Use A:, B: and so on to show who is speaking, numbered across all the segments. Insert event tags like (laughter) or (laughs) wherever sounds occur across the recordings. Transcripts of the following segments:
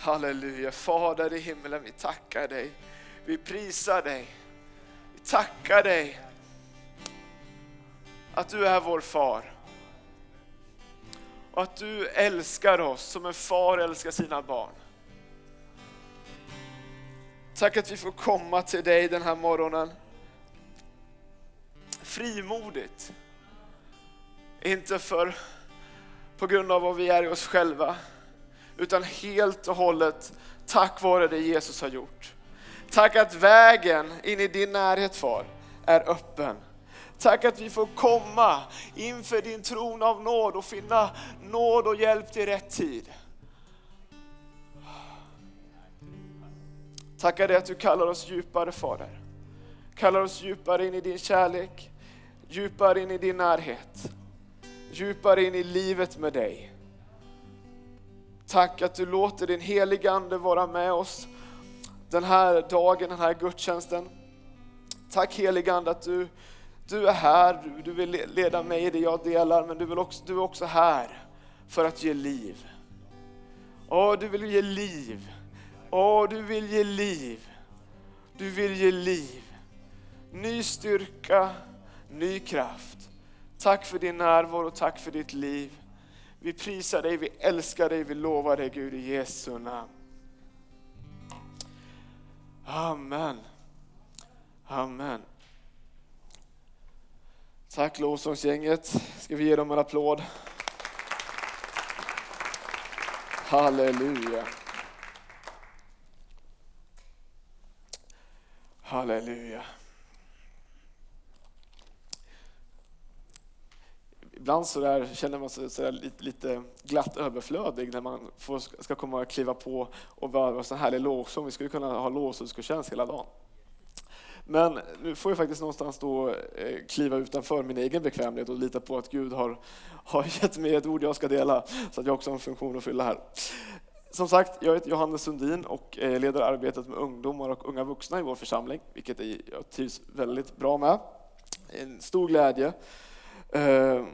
A: Halleluja. Fader i himmelen, vi tackar dig. Vi prisar dig. Vi tackar dig att du är vår far. Och att du älskar oss som en far älskar sina barn. Tack att vi får komma till dig den här morgonen. Frimodigt. Inte för på grund av vad vi är i oss själva, utan helt och hållet tack vare det Jesus har gjort. Tack att vägen in i din närhet far är öppen. Tack att vi får komma inför din tron av nåd och finna nåd och hjälp till rätt tid. Tackar dig att du kallar oss djupare Fader. Kallar oss djupare in i din kärlek, djupare in i din närhet, djupare in i livet med dig. Tack att du låter din heliga Ande vara med oss den här dagen, den här gudstjänsten. Tack heliga Ande att du, du är här, du, du vill leda mig i det jag delar, men du, vill också, du är också här för att ge liv. Åh, du vill ge liv. Åh, du vill ge liv. Du vill ge liv. Ny styrka, ny kraft. Tack för din närvaro, tack för ditt liv. Vi prisar dig, vi älskar dig, vi lovar dig Gud i Jesu namn. Amen. Amen. Tack lovsångsgänget. Ska vi ge dem en applåd? Halleluja. Halleluja. Ibland så där känner man sig så lite, lite, glatt överflödig när man får, ska komma och kliva på och vara så härlig lovsång. Vi skulle kunna ha lovsångsgudstjänst hela dagen. Men nu får jag faktiskt någonstans då eh, kliva utanför min egen bekvämlighet och lita på att Gud har, har gett mig ett ord jag ska dela så att jag också har en funktion att fylla här. Som sagt, jag heter Johannes Sundin och eh, leder arbetet med ungdomar och unga vuxna i vår församling, vilket jag trivs väldigt bra med. En stor glädje. Ehm,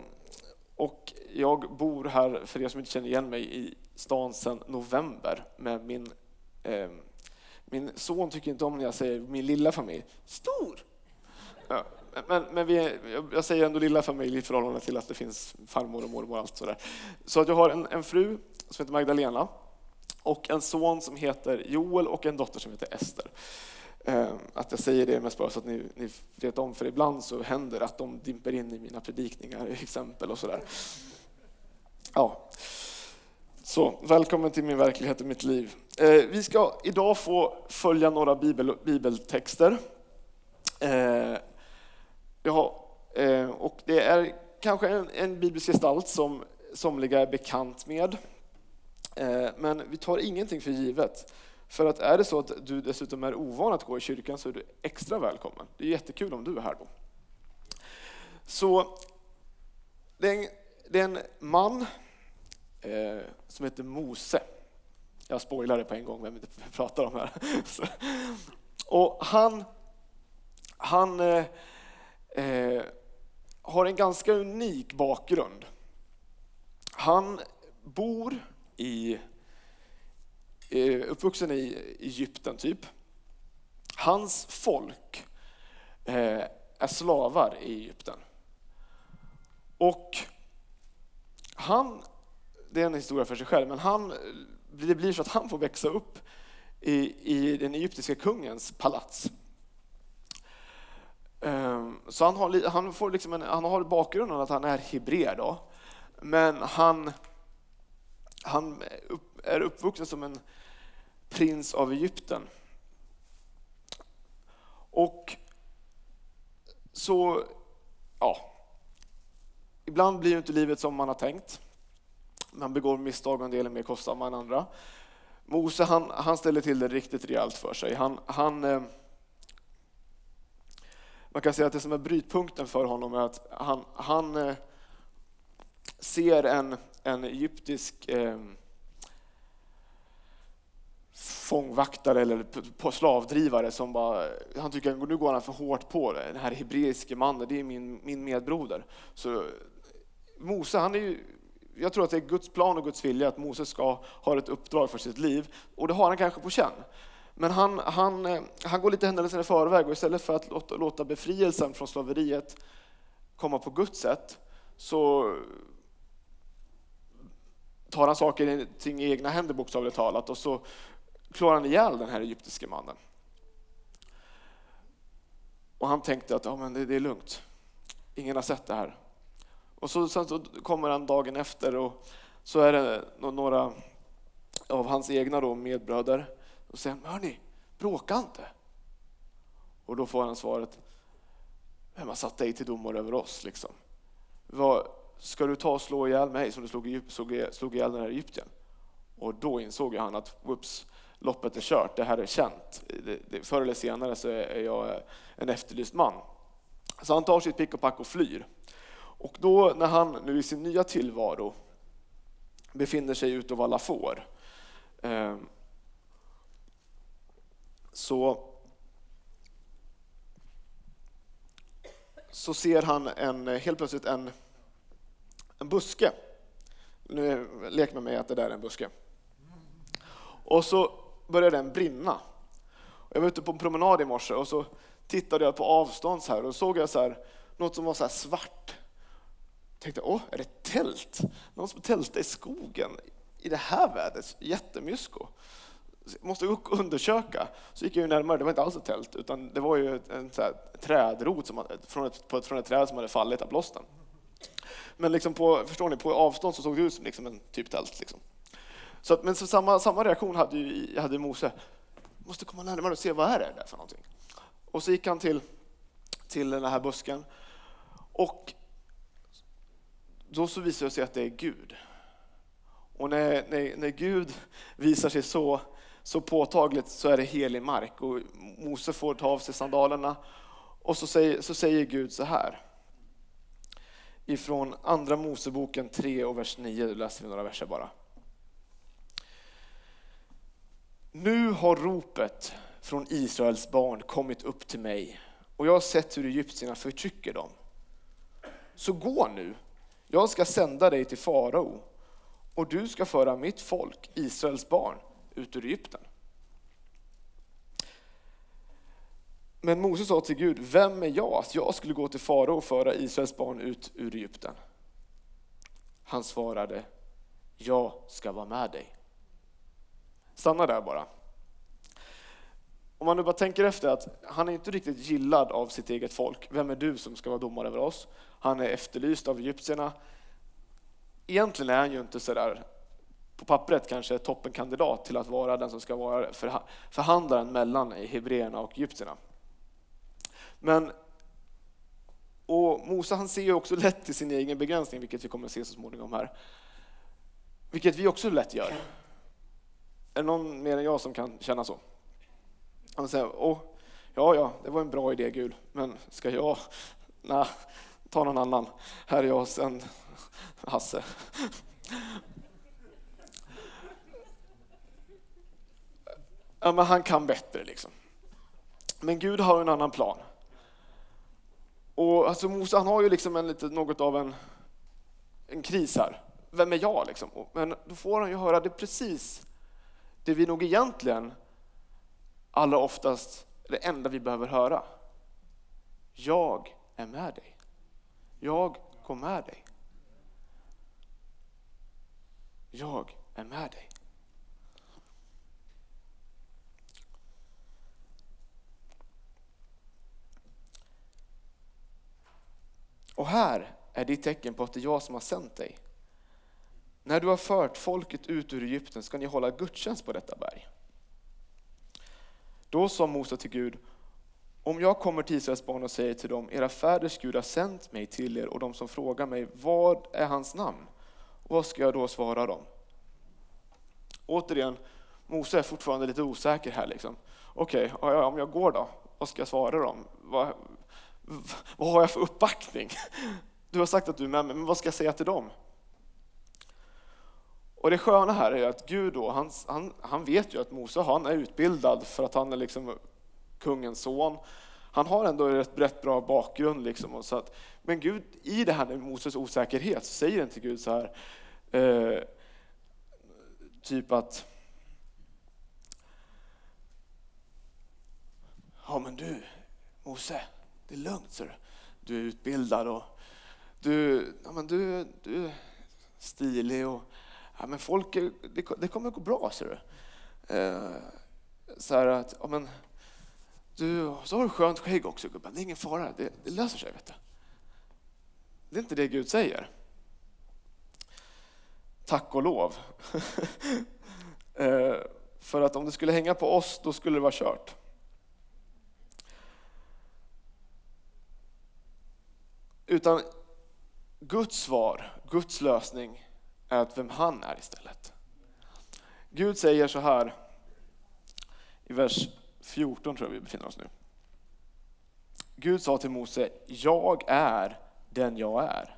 A: och jag bor här, för er som inte känner igen mig, i stan sedan november med min eh, min son tycker inte om när jag säger min lilla familj. Stor! Ja, men, men vi, jag säger ändå lilla familj i förhållande till att det finns farmor och mormor och allt sådär. Så att jag har en, en fru som heter Magdalena och en son som heter Joel och en dotter som heter Ester. Eh, att jag säger det mest bara så att ni, ni vet om, för ibland så händer det att de dimper in i mina predikningar, (laughs) exempel och sådär. Ja. Så, välkommen till min verklighet och mitt liv. Eh, vi ska idag få följa några bibel, bibeltexter. Eh, ja, eh, och det är kanske en, en biblisk gestalt som somliga är bekant med. Eh, men vi tar ingenting för givet. För att är det så att du dessutom är ovan att gå i kyrkan så är du extra välkommen. Det är jättekul om du är här då. Så det är en, det är en man eh, som heter Mose. Jag spoilar det på en gång vem vi (laughs) pratar om här. Och han, han eh, eh, har en ganska unik bakgrund. Han bor i, Eh, uppvuxen i Egypten typ. Hans folk eh, är slavar i Egypten. Och han det är en historia för sig själv, men han, det blir så att han får växa upp i, i den egyptiska kungens palats. Ehm, så han har, han får liksom en, han har bakgrunden att han är hebreer då, men han, han är uppvuxen som en prins av Egypten. Och så, ja, ibland blir ju inte livet som man har tänkt. Man begår misstag och en del är mer kostsamma än andra. Mose han, han ställer till det riktigt rejält för sig. Han, han, eh, man kan säga att det som är brytpunkten för honom är att han, han eh, ser en, en egyptisk eh, fångvaktare eller på slavdrivare som bara, han tycker att nu går han för hårt på det. Den här hebreiske mannen, det är min, min medbroder. Så Mose han är ju jag tror att det är Guds plan och Guds vilja att Mose ska ha ett uppdrag för sitt liv. Och det har han kanske på känn. Men han, han, eh, han går lite händelserna i förväg och istället för att låta, låta befrielsen från slaveriet komma på Guds sätt så tar han saker i egna händer bokstavligt talat och så klår han ihjäl den här egyptiske mannen. Och han tänkte att ja, men det, det är lugnt, ingen har sett det här. Och så, sen så kommer han dagen efter och så är det några av hans egna då medbröder och säger hörni, bråka inte. Och då får han svaret, vem har satt dig till domare över oss? Liksom? Vad, ska du ta och slå ihjäl mig som du slog, slog, slog ihjäl den här Egypten? Och då insåg han att whoops, loppet är kört, det här är känt. Det, det, förr eller senare så är jag eh, en efterlyst man. Så han tar sitt pick och pack och flyr. Och då när han nu i sin nya tillvaro befinner sig ute och valla får eh, så, så ser han en, eh, helt plötsligt en, en buske. Nu lek med mig att det där är en buske. Och så började den brinna. Jag var ute på en promenad i morse och så tittade jag på avstånd så här och såg jag så här, något som var så svart. Jag tänkte, åh, är det tält? Någon som tältar i skogen i det här vädret, jättemysko. Måste undersöka. Så gick jag närmare, det var inte alls ett tält, utan det var ju en så här, trädrot som hade, från, ett, på ett, från ett träd som hade fallit av blåsten. Men liksom på, förstår ni, på avstånd så såg det ut som liksom en typ tält. Liksom. Så att, men så samma, samma reaktion hade, ju, hade Mose. Måste komma närmare och se vad är det där för någonting. Och så gick han till, till den här busken. Och då så visar det sig att det är Gud. Och när, när, när Gud visar sig så, så påtagligt så är det helig mark. Och Mose får ta av sig sandalerna och så säger, så säger Gud så här. Ifrån Andra Moseboken 3 och vers 9 läser vi några verser bara. Nu har ropet från Israels barn kommit upp till mig och jag har sett hur egyptierna förtrycker dem. Så gå nu, jag ska sända dig till farao och du ska föra mitt folk, Israels barn, ut ur Egypten. Men Moses sa till Gud, vem är jag att jag skulle gå till farao och föra Israels barn ut ur Egypten? Han svarade, jag ska vara med dig. Stanna där bara. Om man nu bara tänker efter att han är inte riktigt gillad av sitt eget folk. Vem är du som ska vara domare över oss? Han är efterlyst av egyptierna. Egentligen är han ju inte sådär på pappret kanske toppenkandidat till att vara den som ska vara förhandlaren mellan hebreerna och egyptierna. Men och Mose han ser också lätt till sin egen begränsning, vilket vi kommer att se så småningom här. Vilket vi också lätt gör. Är det någon mer än jag som kan känna så? Han säger, Åh, ja, ja, det var en bra idé Gud, men ska jag? Nej, ta någon annan. Här är jag sen Hasse. Ja, men han kan bättre liksom. Men Gud har en annan plan. Och alltså Mose han har ju liksom en lite, något av en, en kris här. Vem är jag liksom? Men då får han ju höra det precis det vi nog egentligen allra oftast det enda vi behöver höra. Jag är med dig. Jag går med dig. Jag är med dig. Och här är ditt tecken på att det är jag som har sänt dig. När du har fört folket ut ur Egypten ska ni hålla gudstjänst på detta berg. Då sa Mose till Gud, om jag kommer till Israels barn och säger till dem, era fäders Gud har sänt mig till er och de som frågar mig, vad är hans namn? Vad ska jag då svara dem? Återigen, Mose är fortfarande lite osäker här. Liksom. Okej, okay, om jag går då, vad ska jag svara dem? Vad, har jag för uppbackning? Du har sagt att du är med mig, men vad ska jag säga till dem? Och det sköna här är att Gud då, han, han, han vet ju att Mose han är utbildad för att han är liksom kungens son. Han har ändå en rätt bra bakgrund. Liksom och så att, men Gud, i det här med Moses osäkerhet, så säger inte Gud så här, Eh, typ att Ja men du Mose, det är lugnt så du är utbildad och du, ja, men du, du är stilig och ja, men folk, det, det kommer gå bra ser du. Eh, så här att, ja, men, du, så har du skönt skägg också gubben, det är ingen fara, det, det löser sig. Vet du. Det är inte det Gud säger. Tack och lov. (laughs) eh, för att om det skulle hänga på oss, då skulle det vara kört. Utan Guds svar, Guds lösning är att vem han är istället. Gud säger så här i vers 14 tror jag vi befinner oss nu. Gud sa till Mose, jag är den jag är.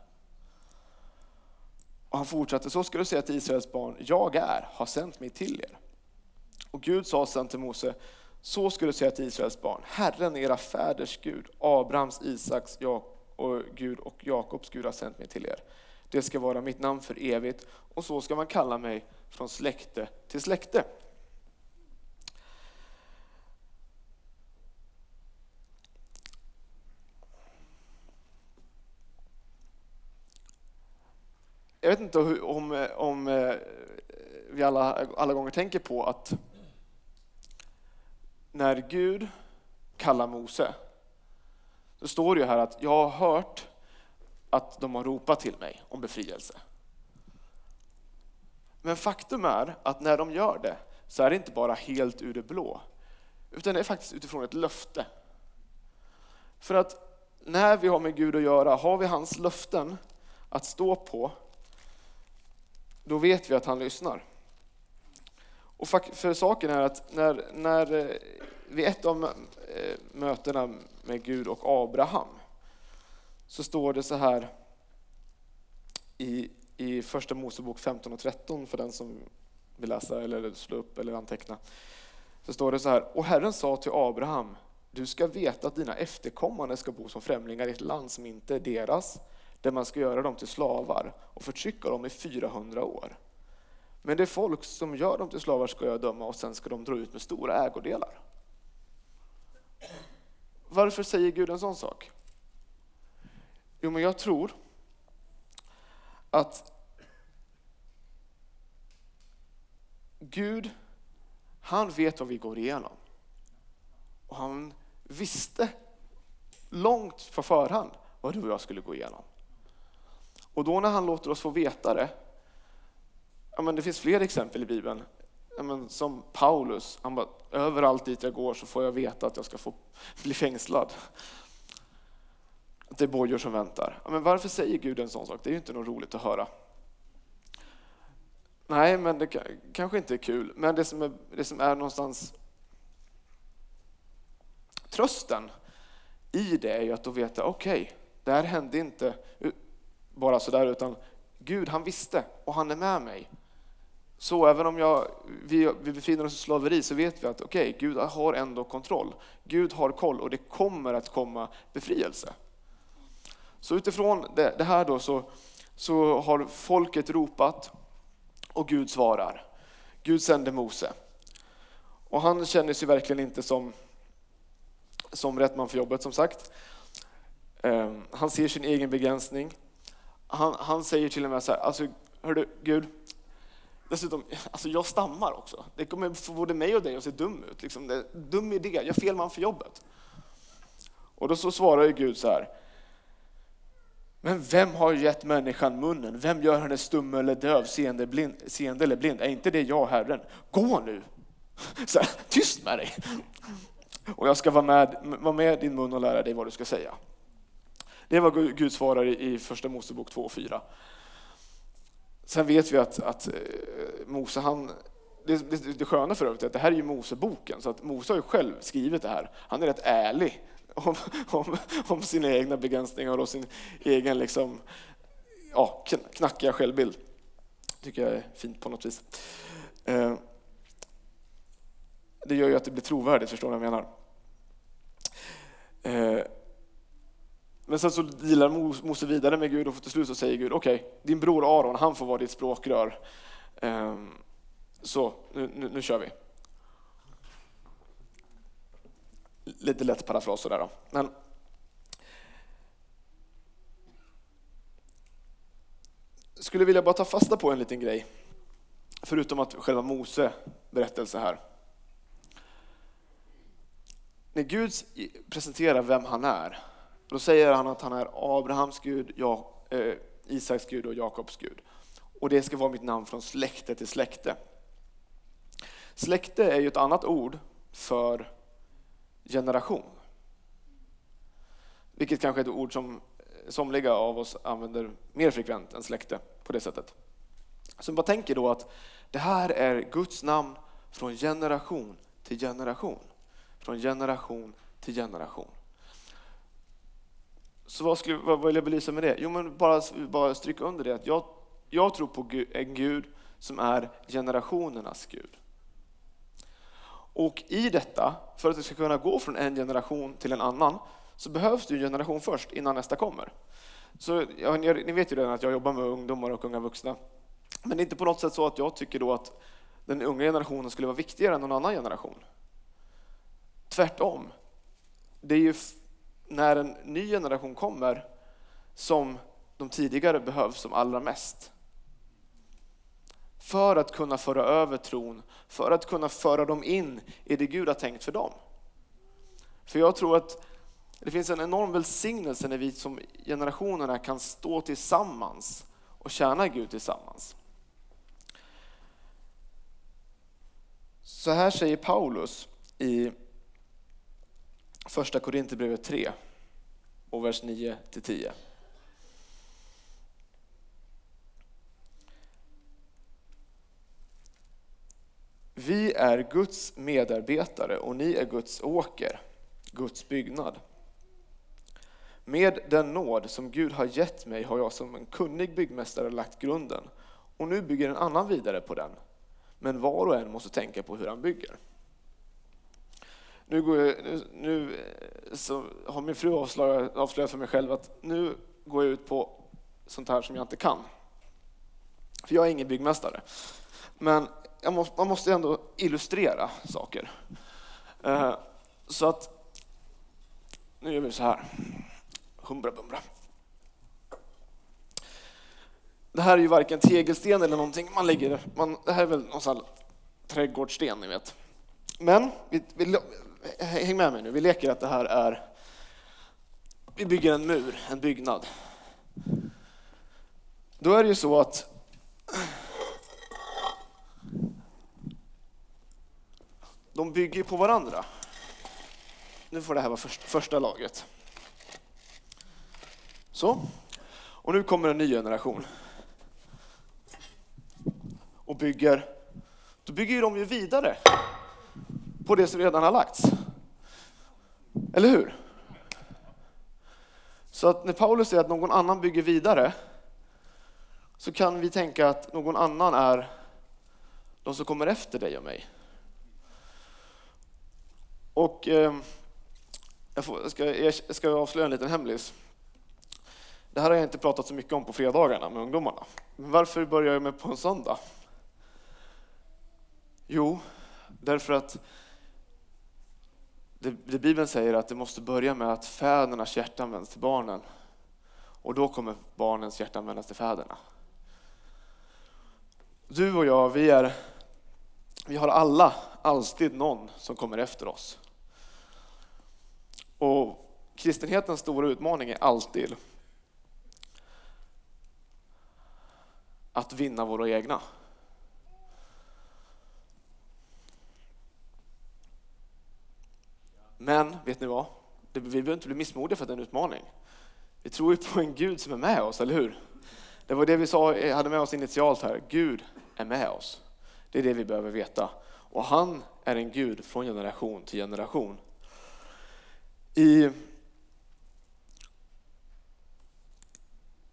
A: Och han fortsatte, så ska du säga till Israels barn, jag är, har sänt mig till er. Och Gud sa sedan till Mose, så ska du säga till Israels barn, Herren era fäders Gud, Abrahams, Isaks, Jakobs och Gud och Jakobs Gud har sänt mig till er. Det ska vara mitt namn för evigt och så ska man kalla mig från släkte till släkte. Jag vet inte om, om eh, vi alla, alla gånger tänker på att när Gud kallar Mose så står det ju här att jag har hört att de har ropat till mig om befrielse. Men faktum är att när de gör det så är det inte bara helt ur det blå, utan det är faktiskt utifrån ett löfte. För att när vi har med Gud att göra, har vi hans löften att stå på, då vet vi att han lyssnar. Och för saken är att när, när eh, vid ett av eh, mötena med Gud och Abraham så står det så här i, i första Mosebok 15 och 13 för den som vill läsa eller slå upp eller anteckna. Så står det så här, och Herren sa till Abraham, du ska veta att dina efterkommande ska bo som främlingar i ett land som inte är deras, där man ska göra dem till slavar och förtrycka dem i 400 år. Men det folk som gör dem till slavar ska jag döma och sen ska de dra ut med stora ägodelar. Varför säger Gud en sån sak? Jo, men jag tror att Gud, han vet vad vi går igenom. Och han visste långt på förhand vad du och jag skulle gå igenom. Och då när han låter oss få veta det, ja men det finns fler exempel i Bibeln, men som Paulus, han bara, överallt dit jag går så får jag veta att jag ska få bli fängslad. Att det är bojor som väntar. Men varför säger Gud en sån sak? Det är ju inte något roligt att höra. Nej, men det kanske inte är kul. Men det som är, det som är någonstans trösten i det är ju att då veta, okej, okay, det här hände inte bara sådär, utan Gud han visste och han är med mig. Så även om jag, vi, vi befinner oss i slaveri så vet vi att okej, okay, Gud har ändå kontroll. Gud har koll och det kommer att komma befrielse. Så utifrån det, det här då så, så har folket ropat och Gud svarar. Gud sänder Mose. Och han känner sig verkligen inte som, som rätt man för jobbet som sagt. Um, han ser sin egen begränsning. Han, han säger till och med så här, alltså, hördu, Gud, Dessutom, alltså jag stammar också. Det kommer få både mig och dig att se dum ut. Liksom, det dum idé, jag är fel man för jobbet. Och då så svarar ju Gud så här. Men vem har gett människan munnen? Vem gör henne stum eller döv, seende, blind, seende eller blind? Är inte det jag, Herren? Gå nu! Så här, tyst med dig! Och jag ska vara med, vara med din mun och lära dig vad du ska säga. Det är vad Gud svarar i Första Mosebok 2 och 4. Sen vet vi att, att eh, Mose, han, det, det, det sköna för övrigt är att det här är ju Moseboken, så att Mose har ju själv skrivit det här. Han är rätt ärlig (laughs) om, om, om sina egna begränsningar och sin egen liksom, ja, knackiga självbild. tycker jag är fint på något vis. Eh, det gör ju att det blir trovärdigt, förstår ni vad jag menar? Eh, men sen så dealar Mose vidare med Gud och till slut så säger Gud, okej, okay, din bror Aron, han får vara ditt språkrör. Ehm, så, nu, nu, nu kör vi. Lite lätt parafras sådär då. Men, skulle vilja bara ta fasta på en liten grej. Förutom att själva Mose berättelse här. När Gud presenterar vem han är, då säger han att han är Abrahams Gud, ja, eh, Isaks Gud och Jakobs Gud. Och det ska vara mitt namn från släkte till släkte. Släkte är ju ett annat ord för generation. Vilket kanske är ett ord som somliga av oss använder mer frekvent än släkte på det sättet. Så man tänker då att det här är Guds namn från generation till generation. Från generation till generation. Så vad, skulle, vad vill jag belysa med det? Jo, men bara, bara stryka under det att jag, jag tror på en Gud som är generationernas Gud. Och i detta, för att det ska kunna gå från en generation till en annan, så behövs det en generation först innan nästa kommer. Så, ja, ni vet ju redan att jag jobbar med ungdomar och unga vuxna. Men det är inte på något sätt så att jag tycker då att den unga generationen skulle vara viktigare än någon annan generation. Tvärtom. Det är ju när en ny generation kommer som de tidigare behövs som allra mest. För att kunna föra över tron, för att kunna föra dem in i det Gud har tänkt för dem. För jag tror att det finns en enorm välsignelse när vi som generationerna kan stå tillsammans och tjäna Gud tillsammans. Så här säger Paulus i första Korinthierbrevet 3 och vers 9 till 10. Vi är Guds medarbetare och ni är Guds åker, Guds byggnad. Med den nåd som Gud har gett mig har jag som en kunnig byggmästare lagt grunden och nu bygger en annan vidare på den. Men var och en måste tänka på hur han bygger. Nu, går jag, nu, nu eh, så har min fru avslöjat, avslöjat för mig själv att nu går jag ut på sånt här som jag inte kan. För jag är ingen byggmästare. Men måste, man måste ändå illustrera saker. Eh, så att nu gör vi så här. Humbra-bumbra. Det här är ju varken tegelsten eller någonting man lägger, man, det här är väl någon sån trädgårdssten ni vet. Men, vi, vi, häng med mig nu, vi leker att det här är, vi bygger en mur, en byggnad. Då är det ju så att de bygger på varandra. Nu får det här vara första laget. Så. Och nu kommer en ny generation. Och bygger, då bygger de ju vidare på det som redan har lagts. Eller hur? Så att när Paulus säger att någon annan bygger vidare så kan vi tänka att någon annan är de som kommer efter dig och mig. Och eh, jag, får, jag, ska, jag ska avslöja en liten hemlis. Det här har jag inte pratat så mycket om på fredagarna med ungdomarna. Men varför börjar jag med på en söndag? Jo, därför att det, det Bibeln säger att det måste börja med att fädernas hjärtan vänds till barnen. Och då kommer barnens hjärtan vändas till fäderna. Du och jag, vi, är, vi har alla alltid någon som kommer efter oss. Och kristenhetens stora utmaning är alltid att vinna våra egna. Men vet ni vad? Vi behöver inte bli missmodiga för att det är en utmaning. Vi tror ju på en Gud som är med oss, eller hur? Det var det vi sa, eh, hade med oss initialt här. Gud är med oss. Det är det vi behöver veta. Och han är en Gud från generation till generation. I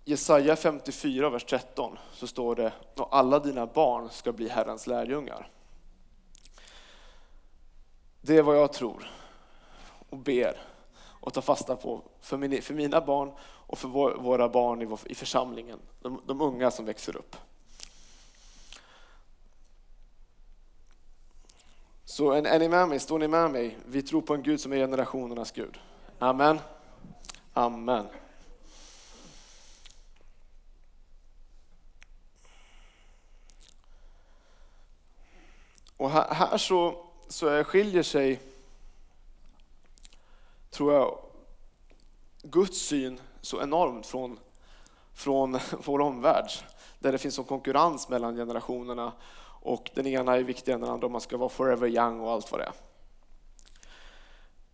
A: Jesaja 54, vers 13 så står det och alla dina barn ska bli Herrens lärjungar. Det är vad jag tror och ber och tar fasta på för, min, för mina barn och för vår, våra barn i, vår, i församlingen, de, de unga som växer upp. Så är, är ni med mig? Står ni med mig? Vi tror på en Gud som är generationernas Gud. Amen. Amen. Och här, här så, så skiljer sig, tror jag, Guds syn så enormt från, från (laughs) vår omvärld. Där det finns en konkurrens mellan generationerna och den ena är viktigare än den andra om man ska vara forever young och allt vad det är.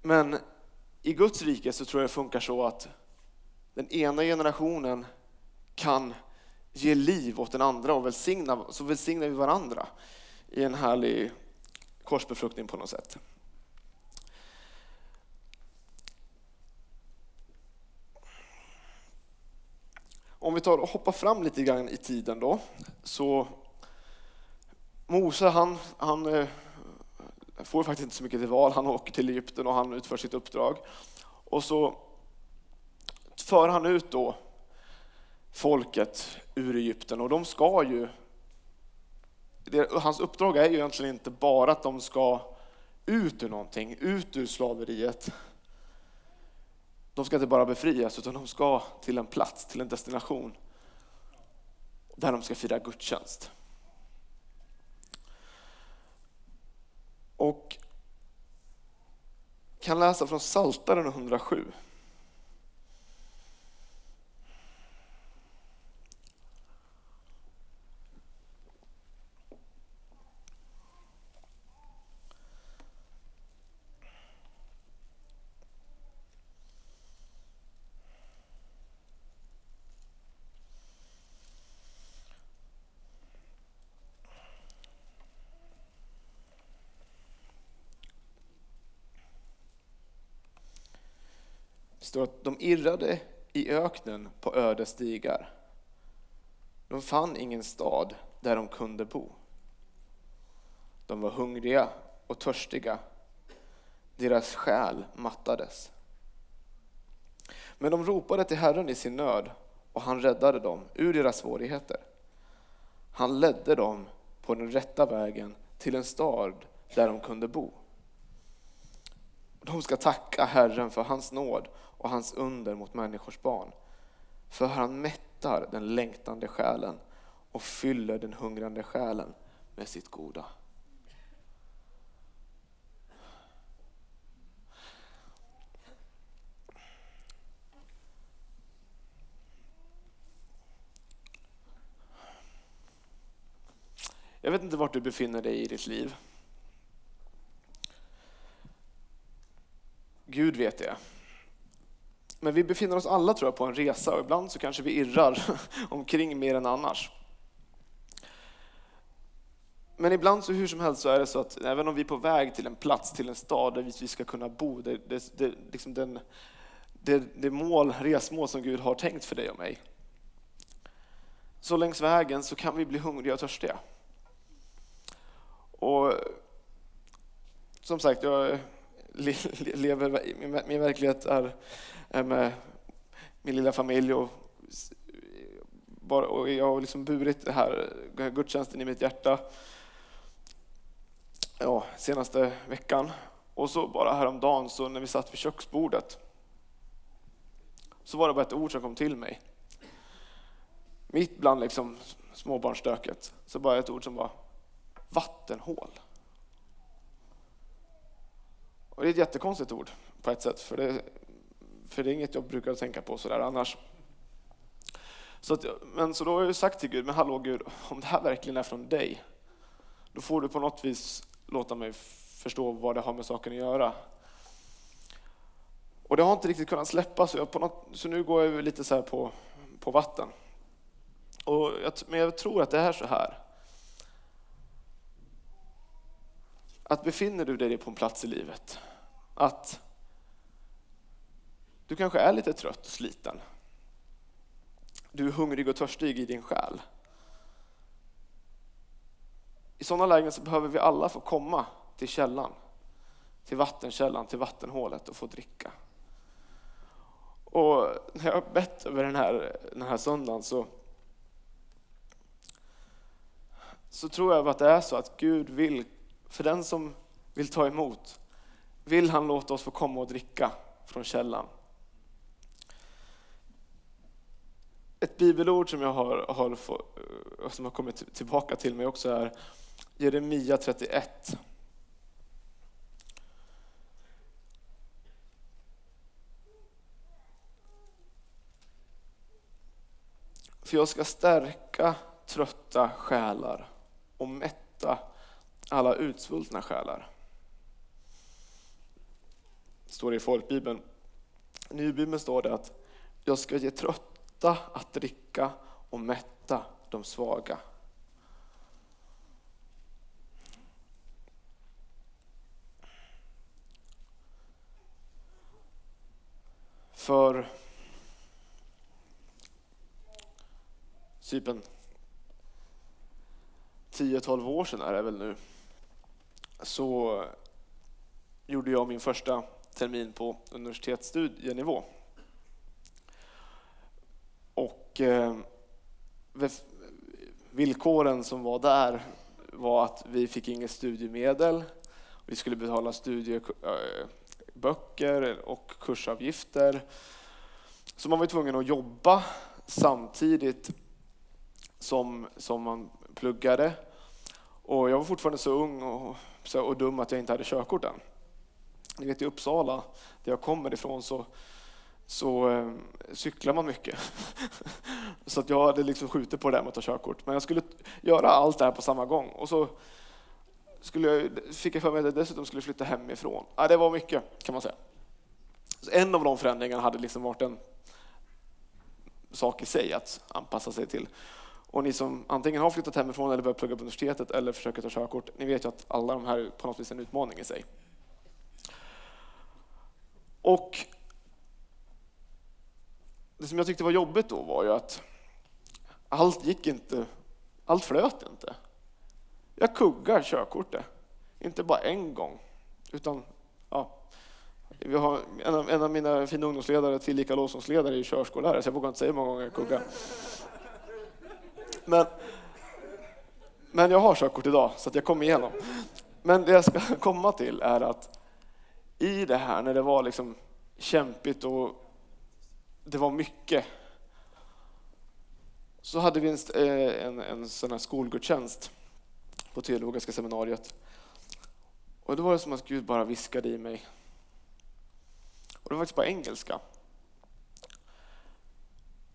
A: Men i Guds rike så tror jag det funkar så att den ena generationen kan ge liv åt den andra och välsigna, så välsignar vi varandra i en härlig korsbefruktning på något sätt. Om vi tar och hoppar fram lite grann i tiden då, så Mose han, han eh, får faktiskt inte så mycket till val. Han åker till Egypten och han utför sitt uppdrag. Och så för han ut då folket ur Egypten och de ska ju hans uppdrag är ju egentligen inte bara att de ska ut ur någonting, ut ur slaveriet. De ska inte bara befrias utan de ska till en plats, till en destination där de ska fira gudstjänst. Och kan läsa från Saltaren 107. Står att de irrade i öknen på öde stigar. De fann ingen stad där de kunde bo. De var hungriga och törstiga. Deras själ mattades. Men de ropade till Herren i sin nöd och han räddade dem ur deras svårigheter. Han ledde dem på den rätta vägen till en stad där de kunde bo. De ska tacka Herren för hans nåd och hans under mot människors barn. För han mättar den längtande själen och fyller den hungrande själen med sitt goda. Jag vet inte vart du befinner dig i ditt liv. Gud vet det. Men vi befinner oss alla tror jag på en resa och ibland så kanske vi irrar (laughs) omkring mer än annars. Men ibland så hur som helst så är det så att även om vi är på väg till en plats, till en stad där vi ska kunna bo, det, det, det, liksom den, det, det mål, resmål som Gud har tänkt för dig och mig. Så längs vägen så kan vi bli hungriga och törstiga. Och som sagt, jag lever, min verklighet är, är med min lilla familj och, och jag har liksom burit det här gudstjänsten i mitt hjärta ja, senaste veckan. Och så bara häromdagen så när vi satt vid köksbordet så var det bara ett ord som kom till mig. Mitt bland liksom småbarnsstöket så bara ett ord som var vattenhål. Och det är ett jättekonstigt ord på ett sätt, för det, för det är inget jag brukar tänka på sådär annars. Så, att, men, så då har jag sagt till Gud, men hallå Gud, om det här verkligen är från dig, då får du på något vis låta mig förstå vad det har med saken att göra. Och det har inte riktigt kunnat släppa, så, jag på något, så nu går jag lite så på, på vatten. Och jag, men jag tror att det är så här. Att befinner du dig på en plats i livet att du kanske är lite trött och sliten. Du är hungrig och törstig i din själ. I sådana lägen så behöver vi alla få komma till källan, till vattenkällan, till vattenhålet och få dricka. Och när jag har bett över den här, den här söndagen så, så tror jag att det är så att Gud vill, för den som vill ta emot, vill han låta oss få komma och dricka från källan. Ett bibelord som jag har, har, eh, som har kommit tillbaka till mig också är Jeremia 31. För jag ska stärka trötta själar och mätta alla utsvultna själar. Det står i folkbibeln. I nybibeln står det att jag ska ge trötta att dricka och mätta de svaga. För typ en 10-12 år sedan är det väl nu, så gjorde jag min första termin på universitetsstudienivå. Och eh, villkoren som var där var att vi fick inget studiemedel, vi skulle betala studieböcker eh, och kursavgifter. Så man var tvungen att jobba samtidigt som, som man pluggade. Och jag var fortfarande så ung och, så, och dum att jag inte hade körkort än. Ni vet i Uppsala, där jag kommer ifrån, så, så eh, cyklar man mycket. (laughs) så att jag hade liksom skjutit på det där med att ta körkort. Men jag skulle göra allt det här på samma gång. Och så skulle jag, fick jag för mig att jag dessutom skulle flytta hemifrån. Ja, det var mycket kan man säga. Så en av de förändringarna hade liksom varit en sak i sig att anpassa sig till. Och ni som antingen har flyttat hemifrån eller börjat plugga på universitetet eller försöker ta körkort, ni vet ju att alla de här på något vis är en utmaning i sig. Och det som jag tyckte var jobbigt då var ju att allt gick inte, allt flöt inte. Jag kuggar körkortet, inte bara en gång, utan ja, vi har en av, en av mina fina ungdomsledare, tillika lovsångsledare, är körskollärare, så jag vågar inte säga hur många gånger jag kuggar. Men, men jag har körkort idag, så att jag kommer igenom. Men det jag ska (laughs) komma till är att i det här, när det var liksom kämpigt och det var mycket, så hade vi en, eh, en, en sån här skolgudstjänst på teologiska seminariet. Och då var det som att Gud bara viskade i mig. Och det var faktiskt på engelska.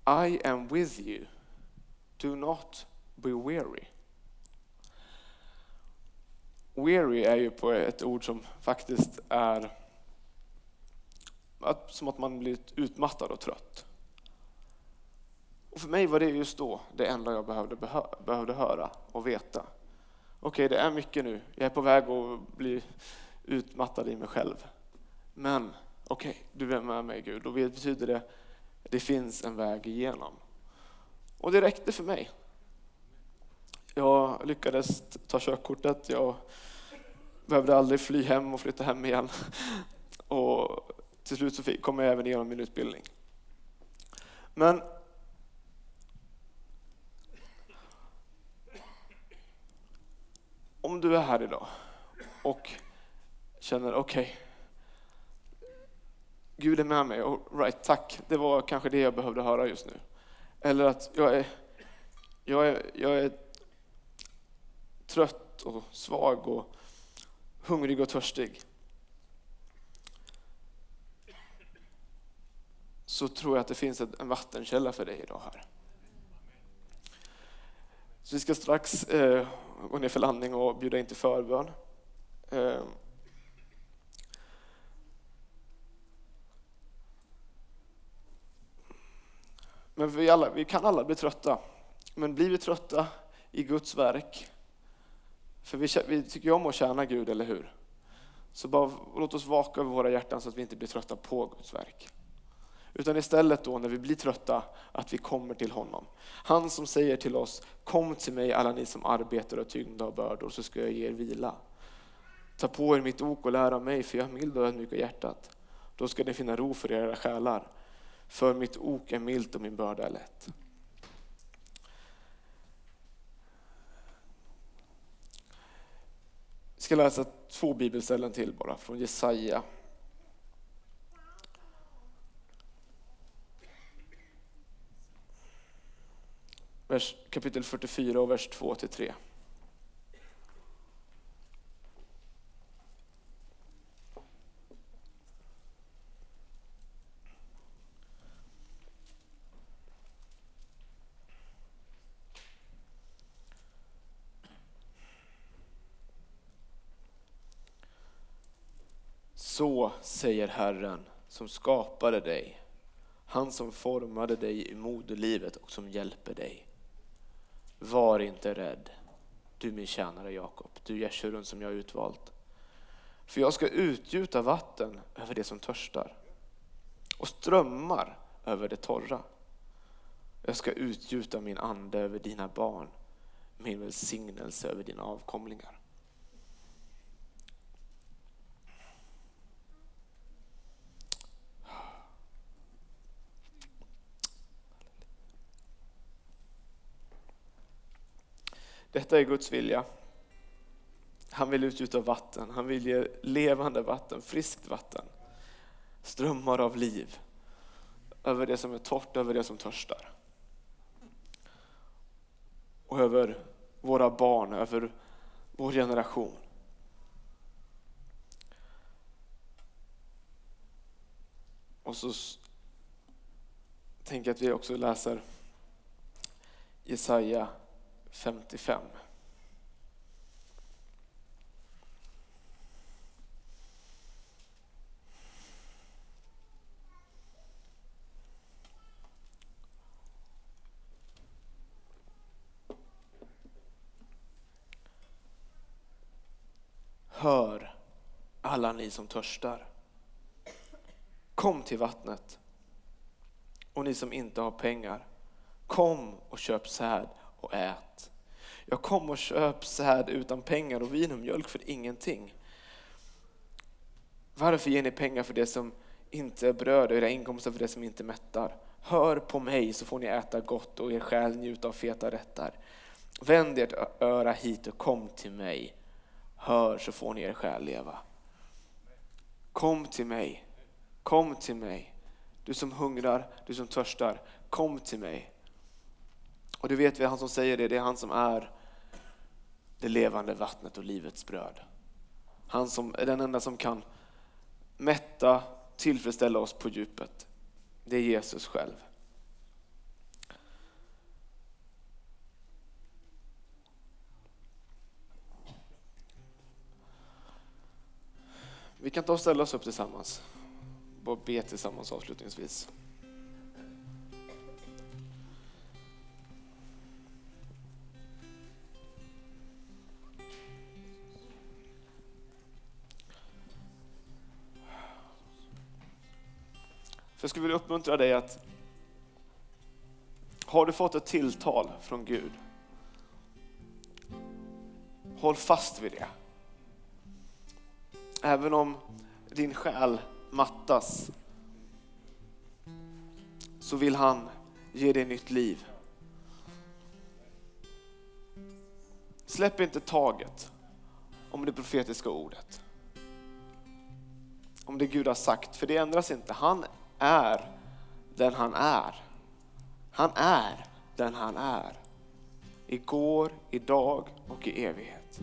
A: I am with you. Do not be weary. Weary är ju på ett ord som faktiskt är som att man blir utmattad och trött. Och för mig var det just då det enda jag behövde, behövde höra och veta. Okej, okay, det är mycket nu. Jag är på väg att bli utmattad i mig själv. Men okej, okay, du är med mig Gud. Och det betyder det, det finns en väg igenom. Och det räckte för mig. Jag lyckades ta körkortet. Jag behövde aldrig fly hem och flytta hem igen. Och till slut så kom jag även igenom min utbildning. Men om du är här idag och känner okej, okay, Gud är med mig, All right, tack, det var kanske det jag behövde höra just nu. Eller att jag är, jag är, jag är trött och svag och hungrig och törstig. Så tror jag att det finns en vattenkälla för dig idag här. Så vi ska strax eh, gå ner för landning och bjuda in till förbön. Eh, men vi, alla, vi kan alla bli trötta. Men blir vi trötta i Guds verk, för vi, vi tycker ju om att tjäna Gud, eller hur? Så bara, låt oss vaka över våra hjärtan så att vi inte blir trötta på Guds verk. Utan istället då när vi blir trötta, att vi kommer till honom. Han som säger till oss, kom till mig alla ni som arbetar och tyngda av bördor så ska jag ge er vila. Ta på er mitt ok och lär av mig, för jag är mild och ödmjuk i hjärtat. Då ska ni finna ro för era själar. För mitt ok är milt och min börda är lätt. Jag ska läsa två bibelställen till bara från Jesaja. Vers, kapitel 44 och vers 2-3. Så säger Herren som skapade dig, han som formade dig i moderlivet och som hjälper dig. Var inte rädd, du min tjänare Jakob, du Jeshurun som jag utvalt. För jag ska utgjuta vatten över det som törstar och strömmar över det torra. Jag ska utgjuta min ande över dina barn, min välsignelse över dina avkomlingar. Detta är Guds vilja. Han vill utgjuta vatten, han vill ge levande vatten, friskt vatten. Strömmar av liv över det som är torrt, över det som törstar. Och över våra barn, över vår generation. Och så tänker jag att vi också läser Jesaja 55. Hör alla ni som törstar. Kom till vattnet. Och ni som inte har pengar, kom och köp säd och ät. Jag kom och köp säd utan pengar och vin och mjölk för ingenting. Varför ger ni pengar för det som inte är bröd och era inkomster för det som inte mättar? Hör på mig så får ni äta gott och er själ njuta av feta rätter. Vänd ert öra hit och kom till mig. Hör så får ni er själ leva. Kom till mig, kom till mig. Du som hungrar, du som törstar, kom till mig. Och det vet vi, han som säger det, det är han som är det levande vattnet och livets bröd. Han som är den enda som kan mätta, tillfredsställa oss på djupet. Det är Jesus själv. Vi kan ta och ställa oss upp tillsammans. och be tillsammans avslutningsvis. Jag skulle vilja uppmuntra dig att har du fått ett tilltal från Gud, håll fast vid det. Även om din själ mattas så vill han ge dig nytt liv. Släpp inte taget om det profetiska ordet. Om det Gud har sagt, för det ändras inte. Han är den han är. Han är den han är. Igår, idag och i evighet.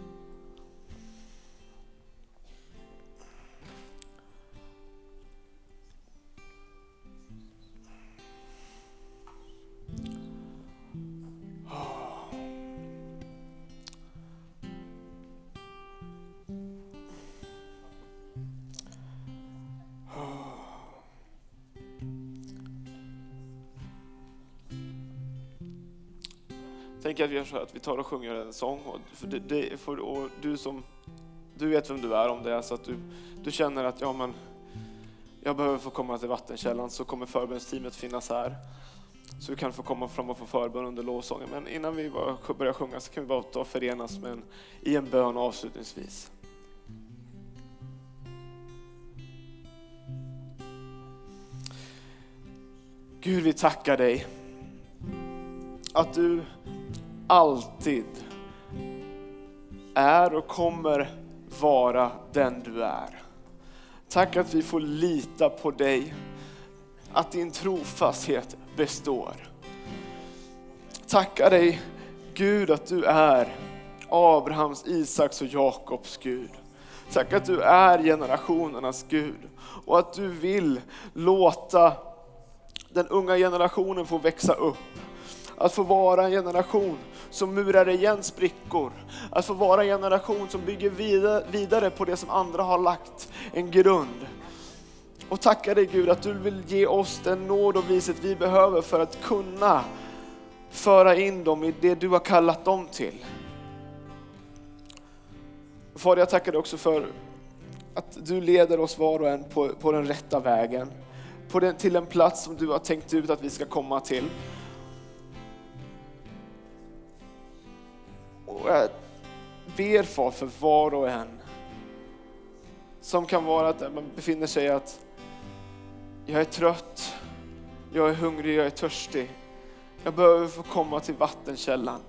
A: Gör så att vi tar och sjunger en sång. Och, för det, det, för, och du, som, du vet vem du är om det är så att du, du känner att ja, men, jag behöver få komma till vattenkällan så kommer förbönsteamet finnas här. Så du kan få komma fram och få förbön under lovsången. Men innan vi börjar sjunga så kan vi bara ta och förenas med en, i en bön avslutningsvis. Gud, vi tackar dig att du alltid är och kommer vara den du är. Tack att vi får lita på dig, att din trofasthet består. Tackar dig Gud att du är Abrahams, Isaks och Jakobs Gud. Tack att du är generationernas Gud och att du vill låta den unga generationen få växa upp. Att få vara en generation som murar igen sprickor. Att få vara en generation som bygger vidare på det som andra har lagt en grund. Och tacka dig Gud att du vill ge oss den nåd och vishet vi behöver för att kunna föra in dem i det du har kallat dem till. Fader, jag tackar dig också för att du leder oss var och en på, på den rätta vägen. På den, till en plats som du har tänkt ut att vi ska komma till. Och jag ber far för var och en som kan vara att man befinner sig att jag är trött, jag är hungrig, jag är törstig. Jag behöver få komma till vattenkällan.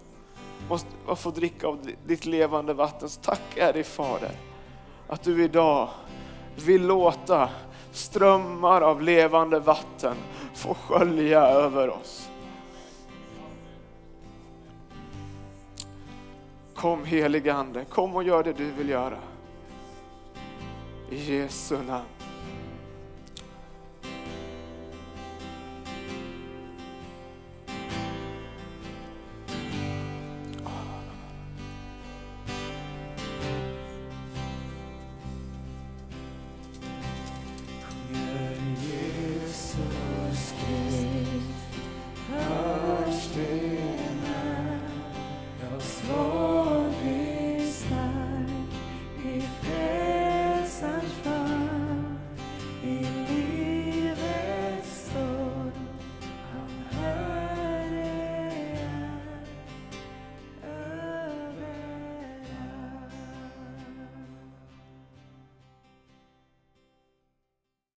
A: Måste få dricka av ditt levande vatten. Så tack är dig Fader att du idag vill låta strömmar av levande vatten få skölja över oss. Kom helige Ande, kom och gör det du vill göra. I Jesu namn.